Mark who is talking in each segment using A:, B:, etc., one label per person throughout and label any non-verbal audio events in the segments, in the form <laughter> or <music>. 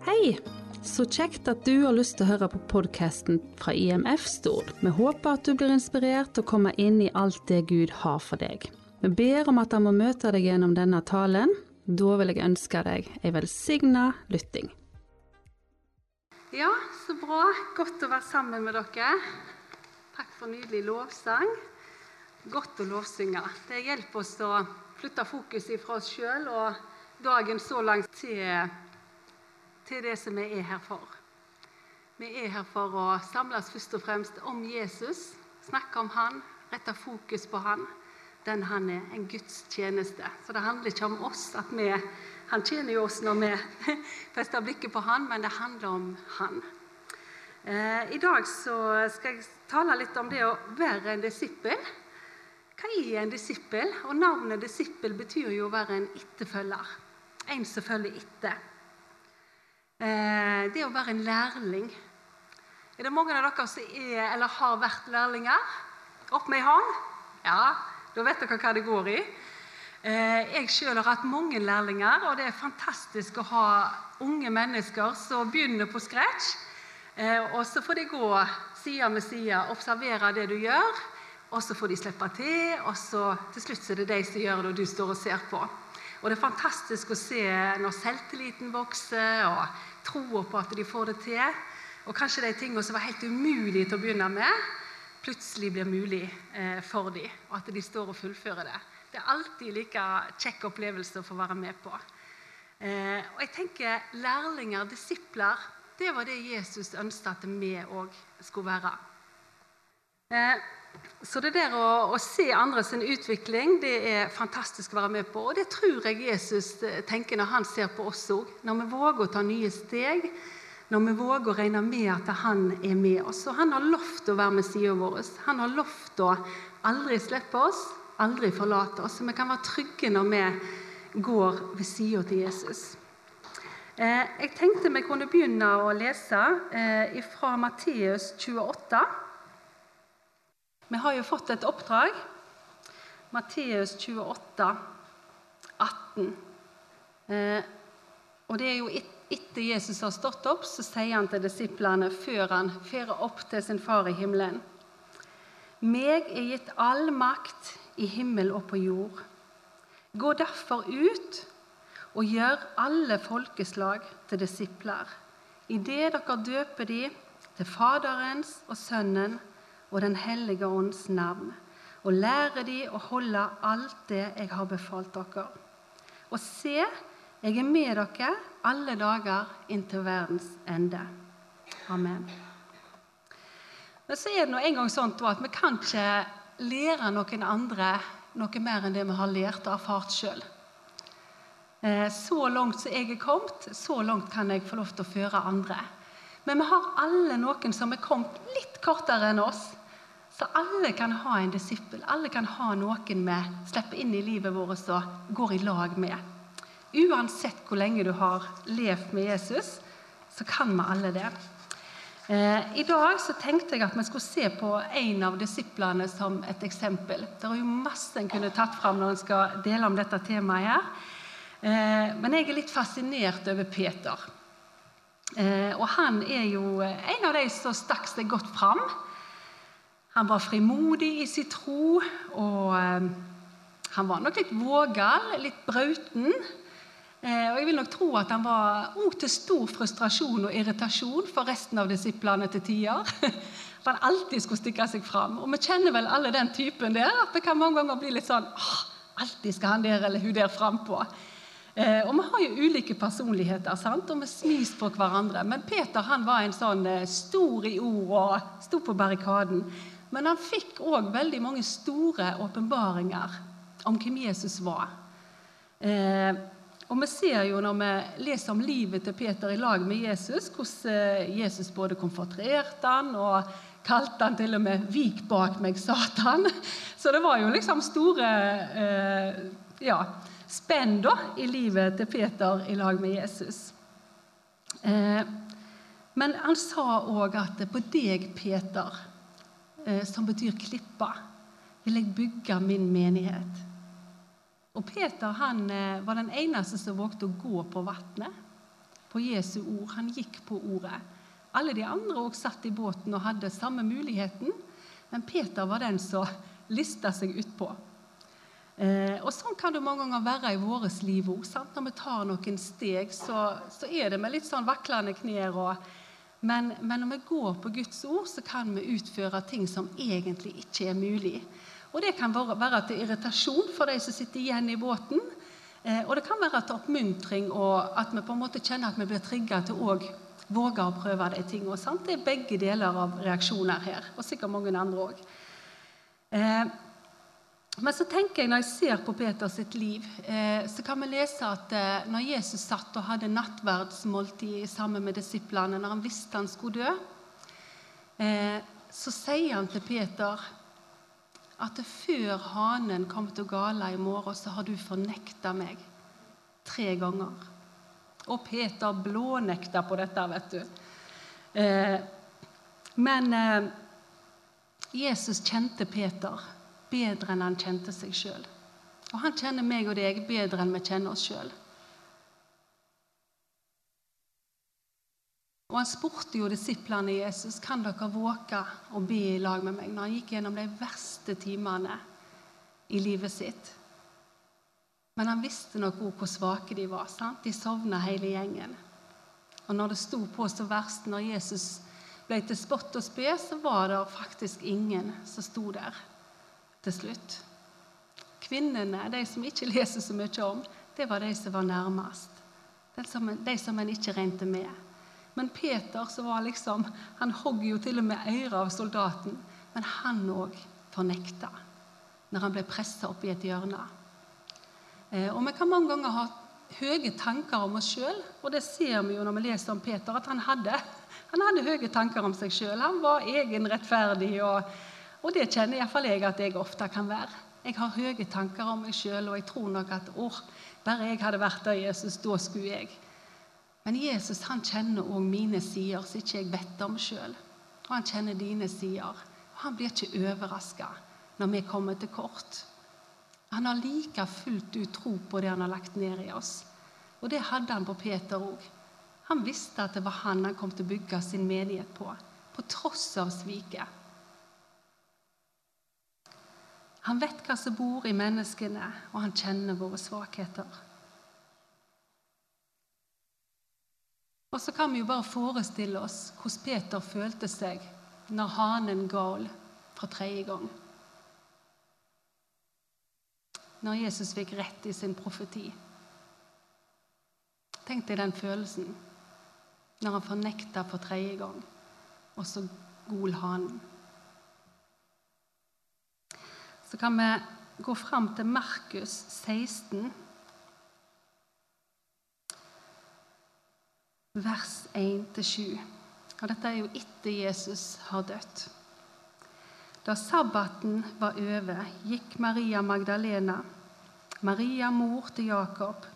A: Hei! Så kjekt at du har lyst til å høre på podkasten fra IMF Stord. Vi håper at du blir inspirert og kommer inn i alt det Gud har for deg. Vi ber om at han må møte deg gjennom denne talen. Da vil jeg ønske deg ei velsigna lytting.
B: Ja, så bra. Godt å være sammen med dere. Takk for nydelig lovsang. Godt å lovsynge. Det hjelper oss å flytte fokuset fra oss sjøl og dagen så langt til til det som vi er her for. Vi er her for å samles først og fremst om Jesus, snakke om han, rette fokus på han. Den han er, en Guds tjeneste. Så det handler ikke om oss. at vi, Han tjener jo oss når vi <laughs> fester blikket på han, men det handler om han. Eh, I dag skal jeg tale litt om det å være en disippel. Hva er en disippel? Og Navnet disippel betyr jo å være en etterfølger. En som følger etter. Eh, det å være en lærling. Er det mange av dere som er eller har vært lærlinger? Opp med ei hånd? Ja, da vet dere hva det går i. Eh, jeg sjøl har hatt mange lærlinger, og det er fantastisk å ha unge mennesker som begynner på scratch. Eh, og så får de gå side med side, observere det du gjør, og så får de slippe til. Og så til slutt er det de som gjør det, og du står og ser på. Og det er fantastisk å se når selvtilliten vokser, og troa på at de får det til. Og kanskje de tingene som var helt umulige til å begynne med, plutselig blir mulig eh, for dem, og at de står og fullfører det. Det er alltid like kjekk opplevelse å få være med på. Eh, og jeg tenker Lærlinger, disipler, det var det Jesus ønsket at vi òg skulle være. Så det der å, å se andre sin utvikling det er fantastisk å være med på. Og det tror jeg Jesus eh, tenker når han ser på oss òg. Når vi våger å ta nye steg, når vi våger å regne med at han er med oss. Og han har lovt å være med sida vår. Han har lovt å aldri slippe oss, aldri forlate oss. Så vi kan være trygge når vi går ved sida til Jesus. Eh, jeg tenkte vi kunne begynne å lese eh, fra Matteus 28. Vi har jo fått et oppdrag. Matteus 28, 18. Eh, og det er jo etter Jesus har stått opp, så sier han til disiplene før han fører opp til sin far i himmelen. Meg er gitt all makt i himmel og på jord. Gå derfor ut og gjør alle folkeslag til disipler, idet dere døper de til Faderens og Sønnen og Den hellige ånds navn, og lære de å holde alt det jeg har befalt dere. Og se, jeg er med dere alle dager inntil verdens ende. Amen. Men så er det nå en gang sånn at vi kan ikke lære noen andre noe mer enn det vi har lært og erfart sjøl. Eh, så langt som jeg er kommet, så langt kan jeg få lov til å føre andre. Men vi har alle noen som er kommet litt kortere enn oss. Så alle kan ha en disippel. Alle kan ha noen vi slipper inn i livet vårt og går i lag med. Uansett hvor lenge du har levd med Jesus, så kan vi alle det. Eh, I dag så tenkte jeg at vi skulle se på en av disiplene som et eksempel. Det er jo masse en kunne tatt fram når en skal dele om dette temaet. her. Eh, men jeg er litt fascinert over Peter. Eh, og han er jo en av de som stakk seg godt fram. Han var frimodig i sin tro, og eh, han var nok litt vågal, litt brauten. Eh, og jeg vil nok tro at han var òg til stor frustrasjon og irritasjon for resten av disiplene til tider. At <laughs> han alltid skulle stikke seg fram. Og vi kjenner vel alle den typen der. At det kan mange ganger bli litt sånn Alltid skal han der eller hun der frampå. Eh, og vi har jo ulike personligheter, sant? og vi smis på hverandre. Men Peter han var en sånn eh, stor i ord og sto på barrikaden. Men han fikk òg veldig mange store åpenbaringer om hvem Jesus var. Eh, og Vi ser jo når vi leser om livet til Peter i lag med Jesus, hvordan eh, Jesus både konfronterte han og kalte han til og med 'vik bak meg, Satan'. <laughs> Så det var jo liksom store eh, ja, spenn da, i livet til Peter i lag med Jesus. Eh, men han sa òg at 'på deg, Peter', som betyr klippa, vil jeg bygge min menighet. Og Peter han eh, var den eneste som vågte å gå på vannet. på Jesu ord. Han gikk på ordet. Alle de andre også satt i båten og hadde samme muligheten, men Peter var den som lista seg utpå. Eh, og Sånn kan det mange ganger være i vårt liv òg. Når vi tar noen steg, så, så, er det med litt sånn vaklende knær. Men, men, når vi går på Guds ord, så kan vi utføre ting som egentlig ikke er mulig. Og Det kan være til irritasjon for de som sitter igjen i båten. Eh, og det kan være til oppmuntring og at vi på en måte kjenner at vi blir trigga til å våge å prøve de tingene. Det er begge deler av reaksjoner her, og sikkert mange andre òg. Men så tenker jeg, når jeg ser på Peters liv, eh, så kan vi lese at eh, når Jesus satt og hadde nattverdsmåltid sammen med disiplene, når han visste han skulle dø, eh, så sier han til Peter at før hanen kommer til gala i morgen, så har du fornekta meg tre ganger. Og Peter blånekta på dette, vet du. Men Jesus kjente Peter bedre enn han kjente seg sjøl. Og han kjenner meg og deg bedre enn vi kjenner oss sjøl. Og Han spurte jo disiplene Jesus kan dere våke og be i lag med meg når han gikk gjennom de verste timene i livet sitt. Men han visste nok òg hvor svake de var. sant? De sovna hele gjengen. Og når det sto på så verst, når Jesus ble til spott og spe, så var det faktisk ingen som sto der til slutt. Kvinnene, de som ikke leser så mye om, det var de som var nærmest. De som en ikke regnet med. Men Peter så var liksom, han hogg jo til og med øret av soldaten. Men han òg fornekta når han ble pressa opp i et hjørne. Eh, og Vi kan mange ganger ha høye tanker om oss sjøl, og det ser vi jo når vi leser om Peter, at han hadde, han hadde høye tanker om seg sjøl. Han var egenrettferdig og og det kjenner iallfall jeg at jeg ofte kan være. Jeg har høye tanker om meg sjøl, og jeg tror nok at å, bare jeg hadde vært der Jesus, da skulle jeg. Men Jesus han kjenner òg mine sider som ikke jeg vet om sjøl. Og han kjenner dine sider. Og han blir ikke overraska når vi kommer til kort. Han har like fullt ut tro på det han har lagt ned i oss. Og det hadde han på Peter òg. Han visste at det var han han kom til å bygge sin menighet på, på tross av sviket. Han vet hva som bor i menneskene, og han kjenner våre svakheter. Og så kan vi jo bare forestille oss hvordan Peter følte seg når hanen gal fra tredje gang. Når Jesus fikk rett i sin profeti. Tenk deg den følelsen når han fornekta for tredje gang, og så gol hanen. Så kan vi gå fram til Markus 16, vers 1-7. Og Dette er jo etter Jesus har dødd. Da sabbaten var over, gikk Maria Magdalena, Maria mor til Jakob,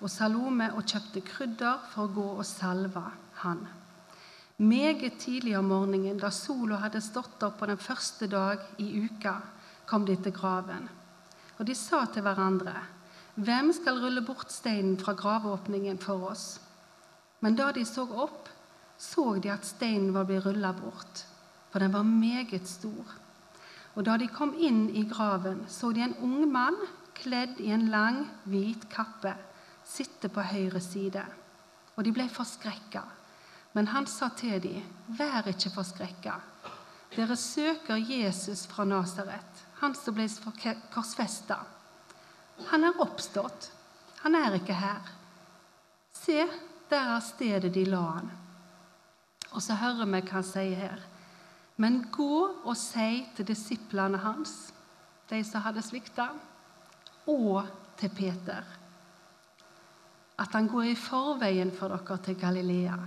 B: og Salome og kjøpte krydder for å gå og salve han. Meget tidlig om morgenen, da sola hadde stått opp på den første dag i uka, kom de til graven. Og de sa til hverandre, 'Hvem skal rulle bort steinen fra graveåpningen for oss?' Men da de så opp, så de at steinen var blitt rulla bort, for den var meget stor. Og da de kom inn i graven, så de en ung mann kledd i en lang, hvit kappe sitte på høyre side. Og de ble forskrekka. Men han sa til dem, 'Vær ikke forskrekka. Dere søker Jesus fra Nasaret, han som ble korsfesta. Han er oppstått. Han er ikke her. Se, der er stedet de la han. Og så hører vi hva han sier her. Men gå og si til disiplene hans, de som hadde svikta, og til Peter, at han går i forveien for dere til Galilea.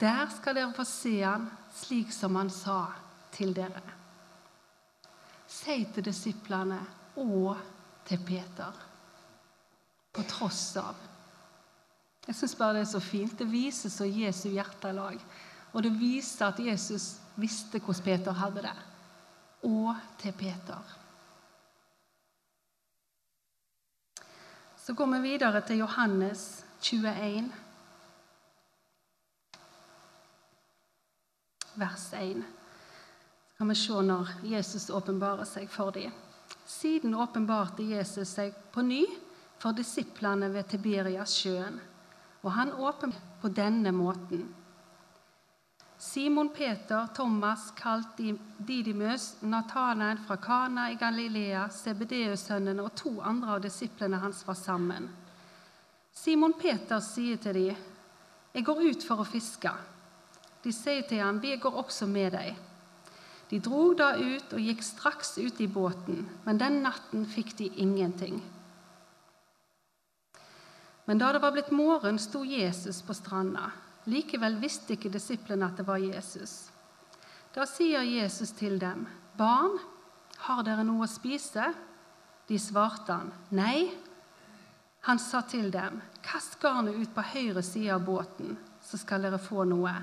B: Der skal dere få se han slik som han sa til dere si til disiplene og til Peter. På tross av. Jeg syns bare det er så fint. Det viser så Jesu hjertelag. Og det viser at Jesus visste hvordan Peter hadde det. Og til Peter. Så går vi videre til Johannes 21, vers 1. Kan vi se når Jesus åpenbarer seg for dem. Siden åpenbarte Jesus seg på ny for disiplene ved Tiberias-sjøen, og han åpenbarte på denne måten. Simon Peter, Thomas, kalt Didymus, Natanael fra Kana i Galilea, Sebedeus-sønnene og to andre av disiplene hans var sammen. Simon Peter sier til dem, 'Jeg går ut for å fiske.' De sier til ham, 'Vi går også med deg.' De drog da ut og gikk straks ut i båten, men den natten fikk de ingenting. Men da det var blitt morgen, sto Jesus på stranda. Likevel visste ikke disiplene at det var Jesus. Da sier Jesus til dem, 'Barn, har dere noe å spise?' De svarte han, 'Nei.' Han sa til dem, 'Kast garnet ut på høyre side av båten, så skal dere få noe.'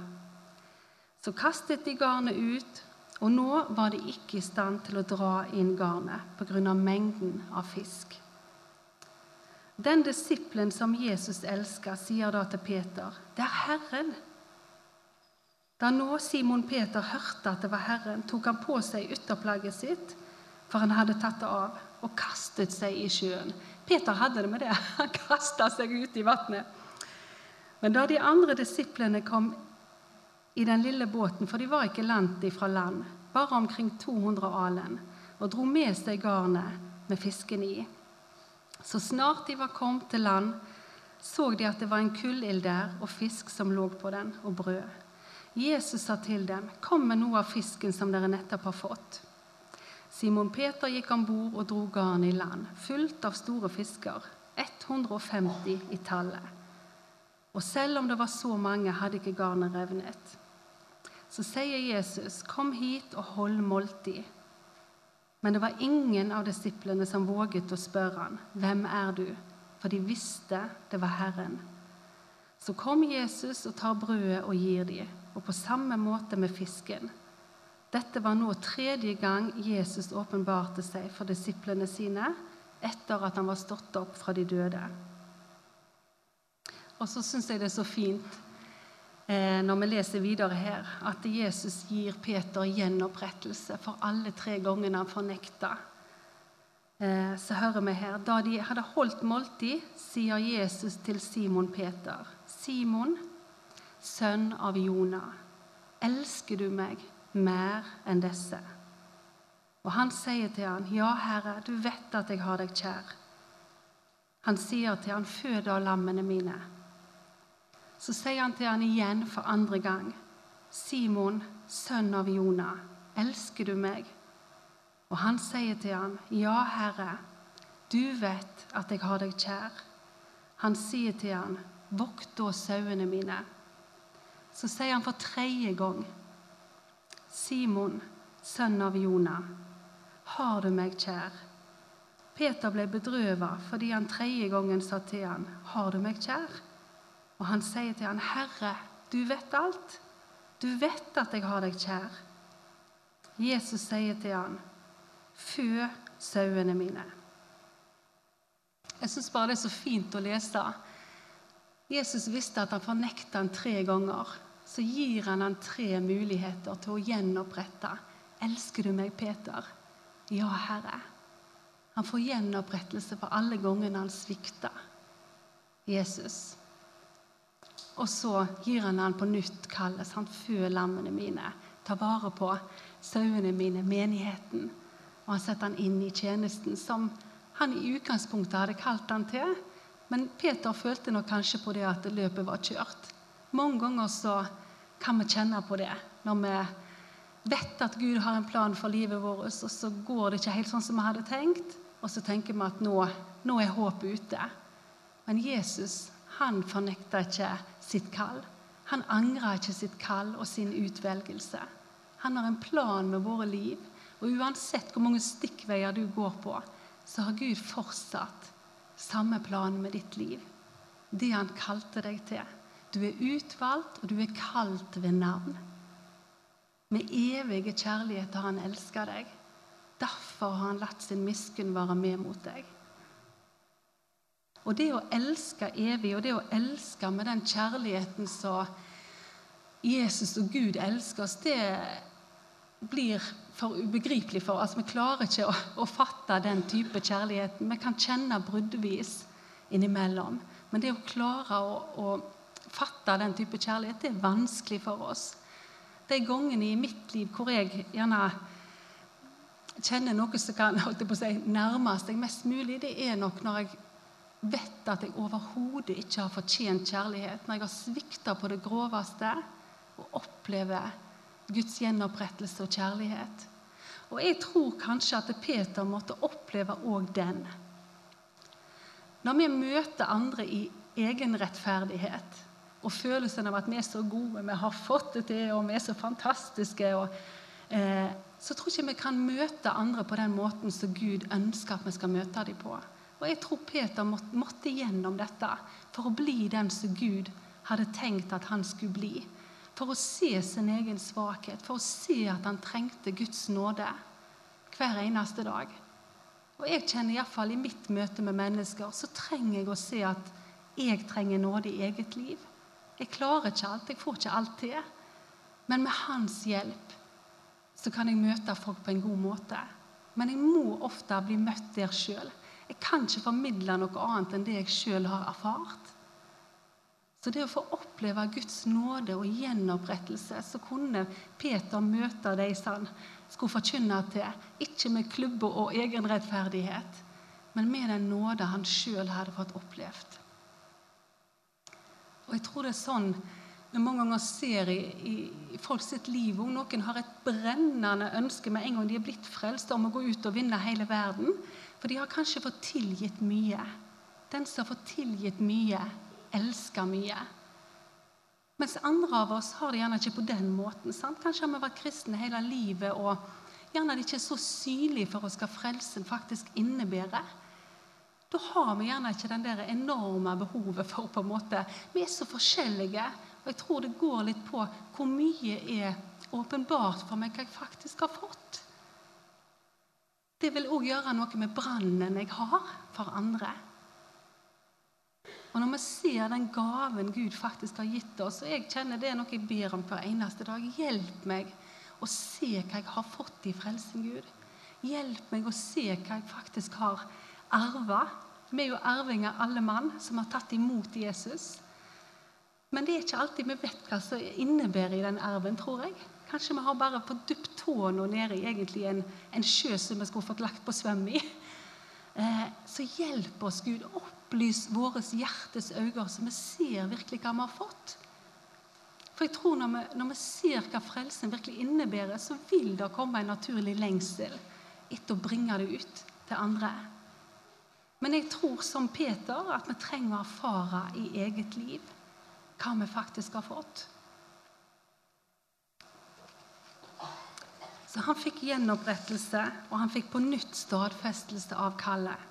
B: Så kastet de garnet ut, og nå var de ikke i stand til å dra inn garnet pga. mengden av fisk. Den disippelen som Jesus elsker, sier da til Peter, 'Det er Herren'. Da nå Simon Peter hørte at det var Herren, tok han på seg ytterplagget sitt, for han hadde tatt det av, og kastet seg i sjøen. Peter hadde det med det. <laughs> Han kasta seg ut i vannet. Men da de andre disiplene kom i den lille båten, for de var ikke langt ifra land, bare omkring 200 alen, og dro med seg garnet med fisken i, så snart de var kommet til land, så de at det var en kullild der og fisk som lå på den, og brød. Jesus sa til dem, 'Kom med noe av fisken som dere nettopp har fått.' Simon Peter gikk om bord og dro garnet i land, fullt av store fisker, 150 i tallet. Og selv om det var så mange, hadde ikke garnet revnet. Så sier Jesus, 'Kom hit og hold måltid.' Men det var ingen av disiplene som våget å spørre han, 'Hvem er du?' For de visste det var Herren. Så kom Jesus og tar brødet og gir dem, og på samme måte med fisken. Dette var nå tredje gang Jesus åpenbarte seg for disiplene sine etter at han var stått opp fra de døde. Og så syns jeg det er så fint når vi leser videre her, at Jesus gir Peter gjenopprettelse for alle tre gangene han fornekta. Eh, så hører vi her Da de hadde holdt måltid, sier Jesus til Simon Peter.: Simon, sønn av Jonah, elsker du meg mer enn disse? Og han sier til han, Ja, Herre, du vet at jeg har deg kjær. Han sier til han, Fød da lammene mine. Så sier han til han igjen for andre gang. Simon, sønn av Jonah, elsker du meg? Og han sier til han, Ja, Herre, du vet at jeg har deg kjær. Han sier til han, Vokt da sauene mine. Så sier han for tredje gang, Simon, sønn av Jonah, har du meg kjær? Peter ble bedrøvet fordi han tredje gangen sa til han, Har du meg kjær? Og han sier til han, 'Herre, du vet alt. Du vet at jeg har deg kjær.' Jesus sier til han, 'Fø sauene mine.' Jeg syns bare det er så fint å lese. Jesus visste at han fornekta han tre ganger. Så gir han han tre muligheter til å gjenopprette. 'Elsker du meg, Peter?' 'Ja, Herre.' Han får gjenopprettelse for alle gangene han svikter. Jesus. Og så gir han han på nytt kallet. Han fø lammene mine. tar vare på sauene mine, menigheten. Og han setter han inn i tjenesten som han i utgangspunktet hadde kalt han til. Men Peter følte nok kanskje på det at løpet var kjørt. Mange ganger så kan vi kjenne på det når vi vet at Gud har en plan for livet vårt, og så går det ikke helt sånn som vi hadde tenkt. Og så tenker vi at nå, nå er håpet ute. Men Jesus han fornekta ikke sitt kall. Han angrer ikke sitt kall og sin utvelgelse. Han har en plan med våre liv. Og uansett hvor mange stikkveier du går på, så har Gud fortsatt samme plan med ditt liv. Det han kalte deg til. Du er utvalgt, og du er kalt ved navn. Med evige kjærlighet har han elska deg. Derfor har han latt sin miskunn være med mot deg. Og det å elske evig, og det å elske med den kjærligheten som Jesus og Gud elsker oss, det blir for ubegripelig for oss. Vi klarer ikke å, å fatte den type kjærligheten. Vi kan kjenne bruddvis innimellom. Men det å klare å, å fatte den type kjærlighet, det er vanskelig for oss. De gangene i mitt liv hvor jeg gjerne kjenner noe som kan si, nærme seg mest mulig, det er nok når jeg vet at jeg overhodet ikke har fortjent kjærlighet, når jeg har svikta på det groveste og opplever Guds gjenopprettelse og kjærlighet. Og jeg tror kanskje at Peter måtte oppleve òg den. Når vi møter andre i egenrettferdighet og følelsen av at vi er så gode, vi har fått det til, og vi er så fantastiske og, eh, Så tror jeg ikke vi kan møte andre på den måten som Gud ønsker at vi skal møte dem på. Og Jeg tror Peter måtte, gjennom dette for å bli den som Gud hadde tenkt at han skulle bli. For å se sin egen svakhet, for å se at han trengte Guds nåde hver eneste dag. Og jeg kjenner iallfall i mitt møte med mennesker så trenger jeg å se at jeg trenger nåde i eget liv. Jeg klarer ikke alt, jeg får ikke alt til. Men med hans hjelp så kan jeg møte folk på en god måte. Men jeg må ofte bli møtt der sjøl. Jeg kan ikke formidle noe annet enn det jeg sjøl har erfart. Så det å få oppleve Guds nåde og gjenopprettelse, så kunne Peter møte de som skulle forkynne til, ikke med klubber og egen rettferdighet, men med den nåde han sjøl hadde fått opplevd. Og jeg tror det er sånn vi mange ganger ser i, i, folk sitt liv hvor noen har et brennende ønske med en gang de er blitt frelst, om å gå ut og vinne hele verden. For de har kanskje fått tilgitt mye. Den som har fått tilgitt mye, elsker mye. Mens andre av oss har det gjerne ikke på den måten. Sant? Kanskje har vi vært kristne hele livet, og gjerne det ikke er så synlig for oss hva frelsen faktisk innebærer. Da har vi gjerne ikke den der enorme behovet for på en måte Vi er så forskjellige, og jeg tror det går litt på hvor mye er åpenbart for meg hva jeg faktisk har fått. Det vil òg gjøre noe med brannen jeg har for andre. Og Når vi ser den gaven Gud faktisk har gitt oss, og jeg kjenner det er noe jeg ber om hver eneste dag Hjelp meg å se hva jeg har fått i frelsen, Gud. Hjelp meg å se hva jeg faktisk har arva. Vi er jo arvinger, alle mann, som har tatt imot Jesus. Men det er ikke alltid vi vet hva som innebærer i den arven, tror jeg. Kanskje vi har bare fått dypt tåa nede i egentlig en, en, sjø som vi skulle fått lagt på svøm i. Eh, så hjelp oss, Gud. Opplys våre hjertes øyne, så vi ser virkelig hva vi har fått. For jeg tror når vi, når vi ser hva frelsen virkelig innebærer, så vil det komme en naturlig lengsel etter å bringe det ut til andre. Men jeg tror som Peter at vi trenger å erfare i eget liv hva vi faktisk har fått. Så han fikk gjenopprettelse, og han fikk på nytt stadfestelse av kallet.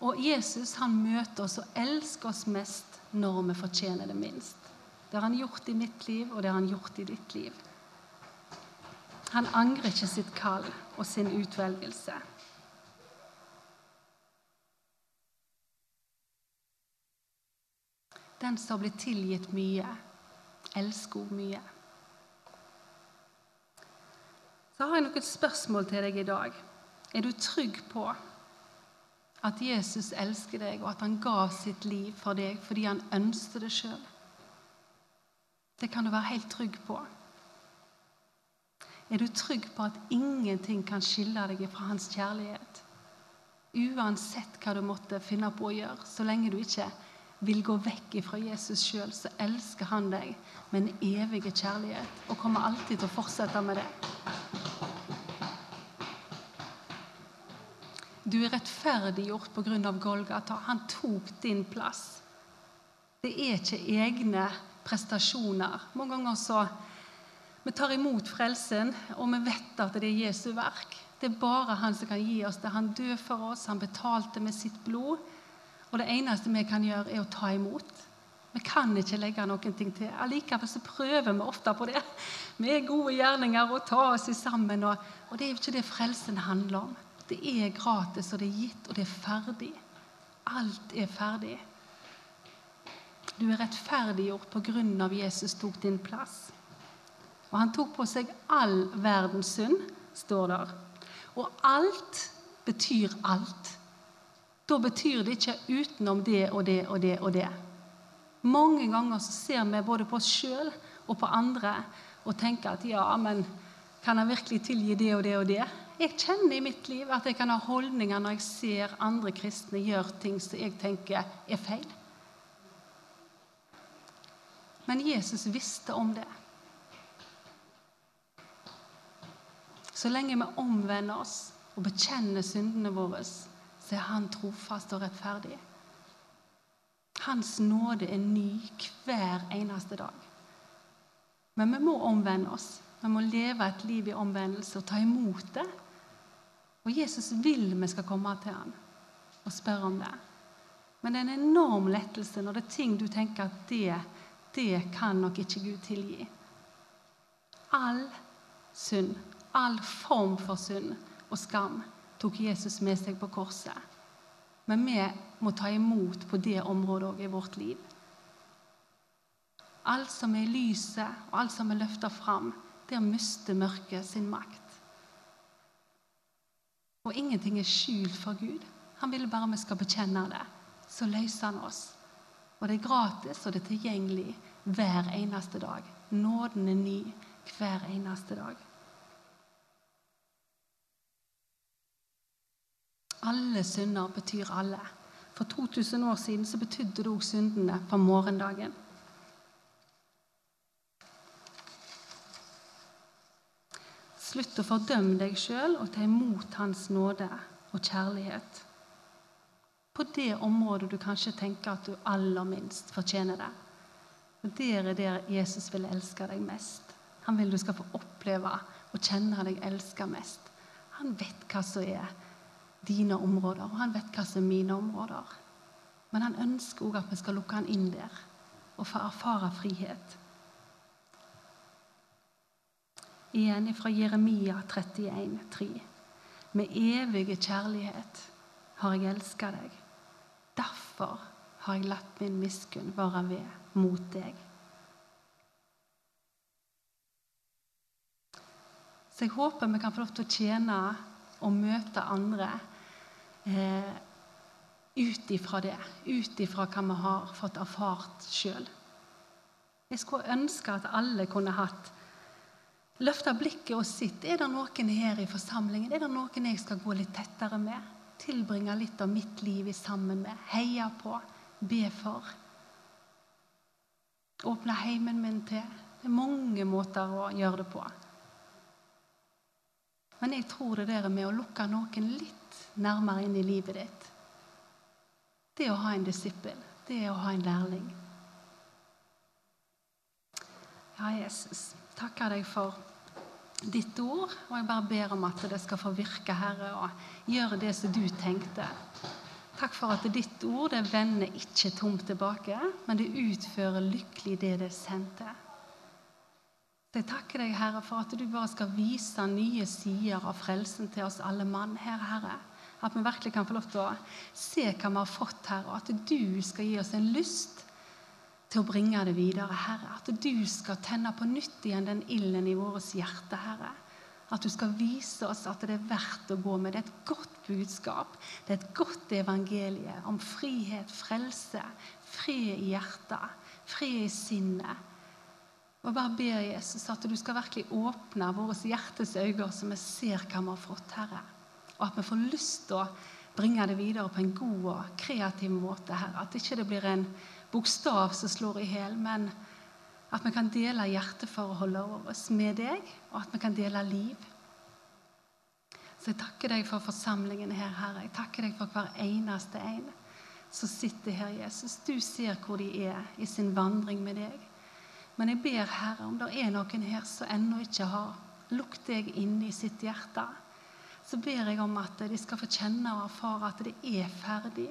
B: Og Jesus han møter oss og elsker oss mest når vi fortjener det minst. Det har han gjort i mitt liv, og det har han gjort i ditt liv. Han angrer ikke sitt kall og sin utvelgelse. Den som blitt tilgitt mye, elsker mye. Så har jeg noen spørsmål til deg i dag. Er du trygg på at Jesus elsker deg, og at han ga sitt liv for deg fordi han ønsket det sjøl? Det kan du være helt trygg på. Er du trygg på at ingenting kan skille deg fra hans kjærlighet? Uansett hva du måtte finne på å gjøre, så lenge du ikke vil gå vekk fra Jesus sjøl, så elsker han deg med en evig kjærlighet og kommer alltid til å fortsette med det. Du er rettferdiggjort pga. Golgata. Han tok din plass. Det er ikke egne prestasjoner. Mange ganger så vi tar imot frelsen, og vi vet at det er Jesu verk. Det er bare han som kan gi oss det. Han døde for oss, han betalte med sitt blod. Og det eneste vi kan gjøre, er å ta imot. Vi kan ikke legge noen ting til. Allikevel så prøver vi ofte på det. Vi er gode gjerninger og tar oss sammen. Og, og det er jo ikke det frelsen handler om. Det er gratis, og det er gitt, og det er ferdig. Alt er ferdig. Du er rettferdiggjort av Jesus tok din plass. Og han tok på seg all verdens synd, står der. Og alt betyr alt. Da betyr det ikke utenom det og det og det og det. Mange ganger så ser vi både på oss sjøl og på andre og tenker at ja, men kan han virkelig tilgi det og det og det? Jeg kjenner i mitt liv at jeg kan ha holdninger når jeg ser andre kristne gjøre ting som jeg tenker er feil. Men Jesus visste om det. Så lenge vi omvender oss og bekjenner syndene våre, så er Han trofast og rettferdig. Hans nåde er ny hver eneste dag. Men vi må omvende oss. Vi må leve et liv i omvendelse og ta imot det. Og Jesus vil vi skal komme til ham og spørre om det. Men det er en enorm lettelse når det er ting du tenker at det det kan nok ikke Gud tilgi. All synd, all form for synd og skam tok Jesus med seg på korset. Men vi må ta imot på det området òg i vårt liv. Alt som er i lyset, og alt som er løfta fram, der mister mørket sin makt. Og ingenting er skjult for Gud. Han vil bare vi skal bekjenne det. Så løser han oss. Og det er gratis, og det er tilgjengelig hver eneste dag. Nåden er ny hver eneste dag. Alle synder betyr alle. For 2000 år siden så betydde det òg syndene på morgendagen. Slutt å fordømme deg sjøl og ta imot Hans nåde og kjærlighet på det området du kanskje tenker at du aller minst fortjener det. Og Der er der Jesus vil elske deg mest. Han vil du skal få oppleve og kjenne deg elska mest. Han vet hva som er dine områder, og han vet hva som er mine områder. Men han ønsker òg at vi skal lukke han inn der og få erfare frihet. Igjen fra Jeremia 31, 31,3. Med evige kjærlighet har jeg elska deg. Derfor har jeg latt min miskunn være ved mot deg. Så jeg håper vi kan få lov til å tjene og møte andre eh, ut ifra det. Ut ifra hva vi har fått erfart sjøl. Jeg skulle ønske at alle kunne hatt løfta blikket og sitt. Er det noen her i forsamlingen? Er det noen jeg skal gå litt tettere med? tilbringe litt av mitt liv sammen med, heie på, be for. Åpne heimen min til. Det er mange måter å gjøre det på. Men jeg tror det der med å lukke noen litt nærmere inn i livet ditt Det å ha en disippel, det å ha en lærling. Ja, Jesus, takker deg for ditt ord, og jeg bare ber om at det skal få virke, Herre, og gjøre det som du tenkte. Takk for at ditt ord det vender ikke tomt tilbake, men det utfører lykkelig det det sendte. Så jeg takker deg, Herre, for at du bare skal vise nye sider av frelsen til oss alle mann her, Herre. At vi virkelig kan få lov til å se hva vi har fått, Herre, og at du skal gi oss en lyst til å bringe det videre, Herre. At du skal tenne på nytt igjen den ilden i vårt hjerte, Herre. At du skal vise oss at det er verdt å gå med. Det er et godt budskap. Det er et godt evangelie om frihet, frelse, fred i hjertet, fred i sinnet. Og bare ber Jesus at du skal virkelig åpne våre hjertes øyne, så vi ser hva vi har fått, Herre. Og at vi får lyst til å bringe det videre på en god og kreativ måte, Herre. At ikke det blir en bokstav som slår i hjel, men at vi kan dele hjerteforholdet vårt med deg, og at vi kan dele liv. Så jeg takker deg for forsamlingen her, Herre. Jeg takker deg for hver eneste en som sitter her, Jesus. Du ser hvor de er i sin vandring med deg. Men jeg ber, Herre, om det er noen her som ennå ikke har lukket deg inn i sitt hjerte, så ber jeg om at de skal få kjenne og erfare at det er ferdig.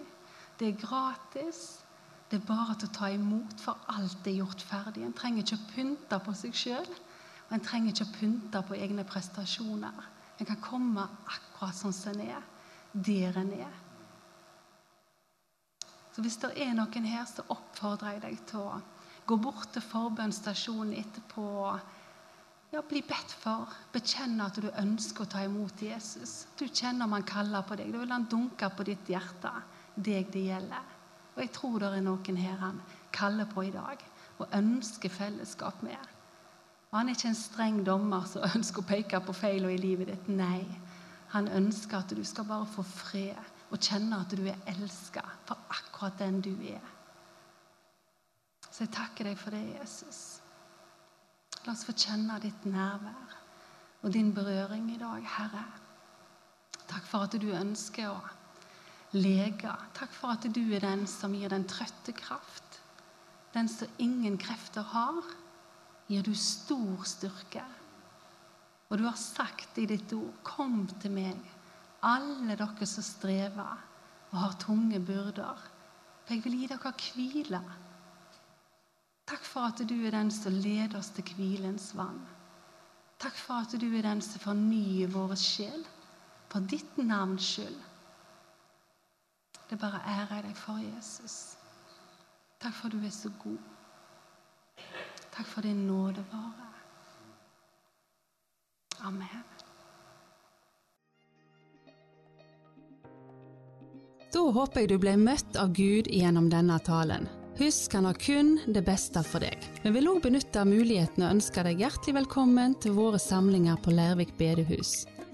B: Det er gratis. Det er bare til å ta imot, for alt er gjort ferdig. En trenger ikke å pynte på seg sjøl, og en trenger ikke å pynte på egne prestasjoner. En kan komme akkurat sånn som en er, der en er. Så hvis det er noen her, så oppfordrer jeg deg til å gå bort til forbønnsstasjonen etterpå. Ja, bli bedt for. Bekjenne at du ønsker å ta imot Jesus. Du kjenner om han kaller på deg. Da vil han dunke på ditt hjerte. Deg det gjelder. Og jeg tror det er noen her han kaller på i dag og ønsker fellesskap med. Og Han er ikke en streng dommer som <laughs> ønsker å peke på feilene i livet ditt. Nei, han ønsker at du skal bare få fred og kjenne at du er elska for akkurat den du er. Så jeg takker deg for det, Jesus. La oss få kjenne ditt nærvær og din berøring i dag, Herre. Takk for at du ønsker å lege. Takk for at du er den som gir den trøtte kraft. Den som ingen krefter har, gir du stor styrke. Og du har sagt i ditt ord, 'Kom til meg, alle dere som strever og har tunge byrder, for jeg vil gi dere hvile.' Takk for at du er den som leder oss til hvilens vann. Takk for at du er den som fornyer vår sjel, for ditt navns skyld. Det bare ærer jeg deg for, Jesus. Takk for at du er så god. Takk for din nådevare. Amen.
A: Da håper jeg du ble møtt av Gud gjennom denne talen. Husk, han har kun det beste for deg. Vi vil òg benytte muligheten og ønske deg hjertelig velkommen til våre samlinger på Lærvik bedehus.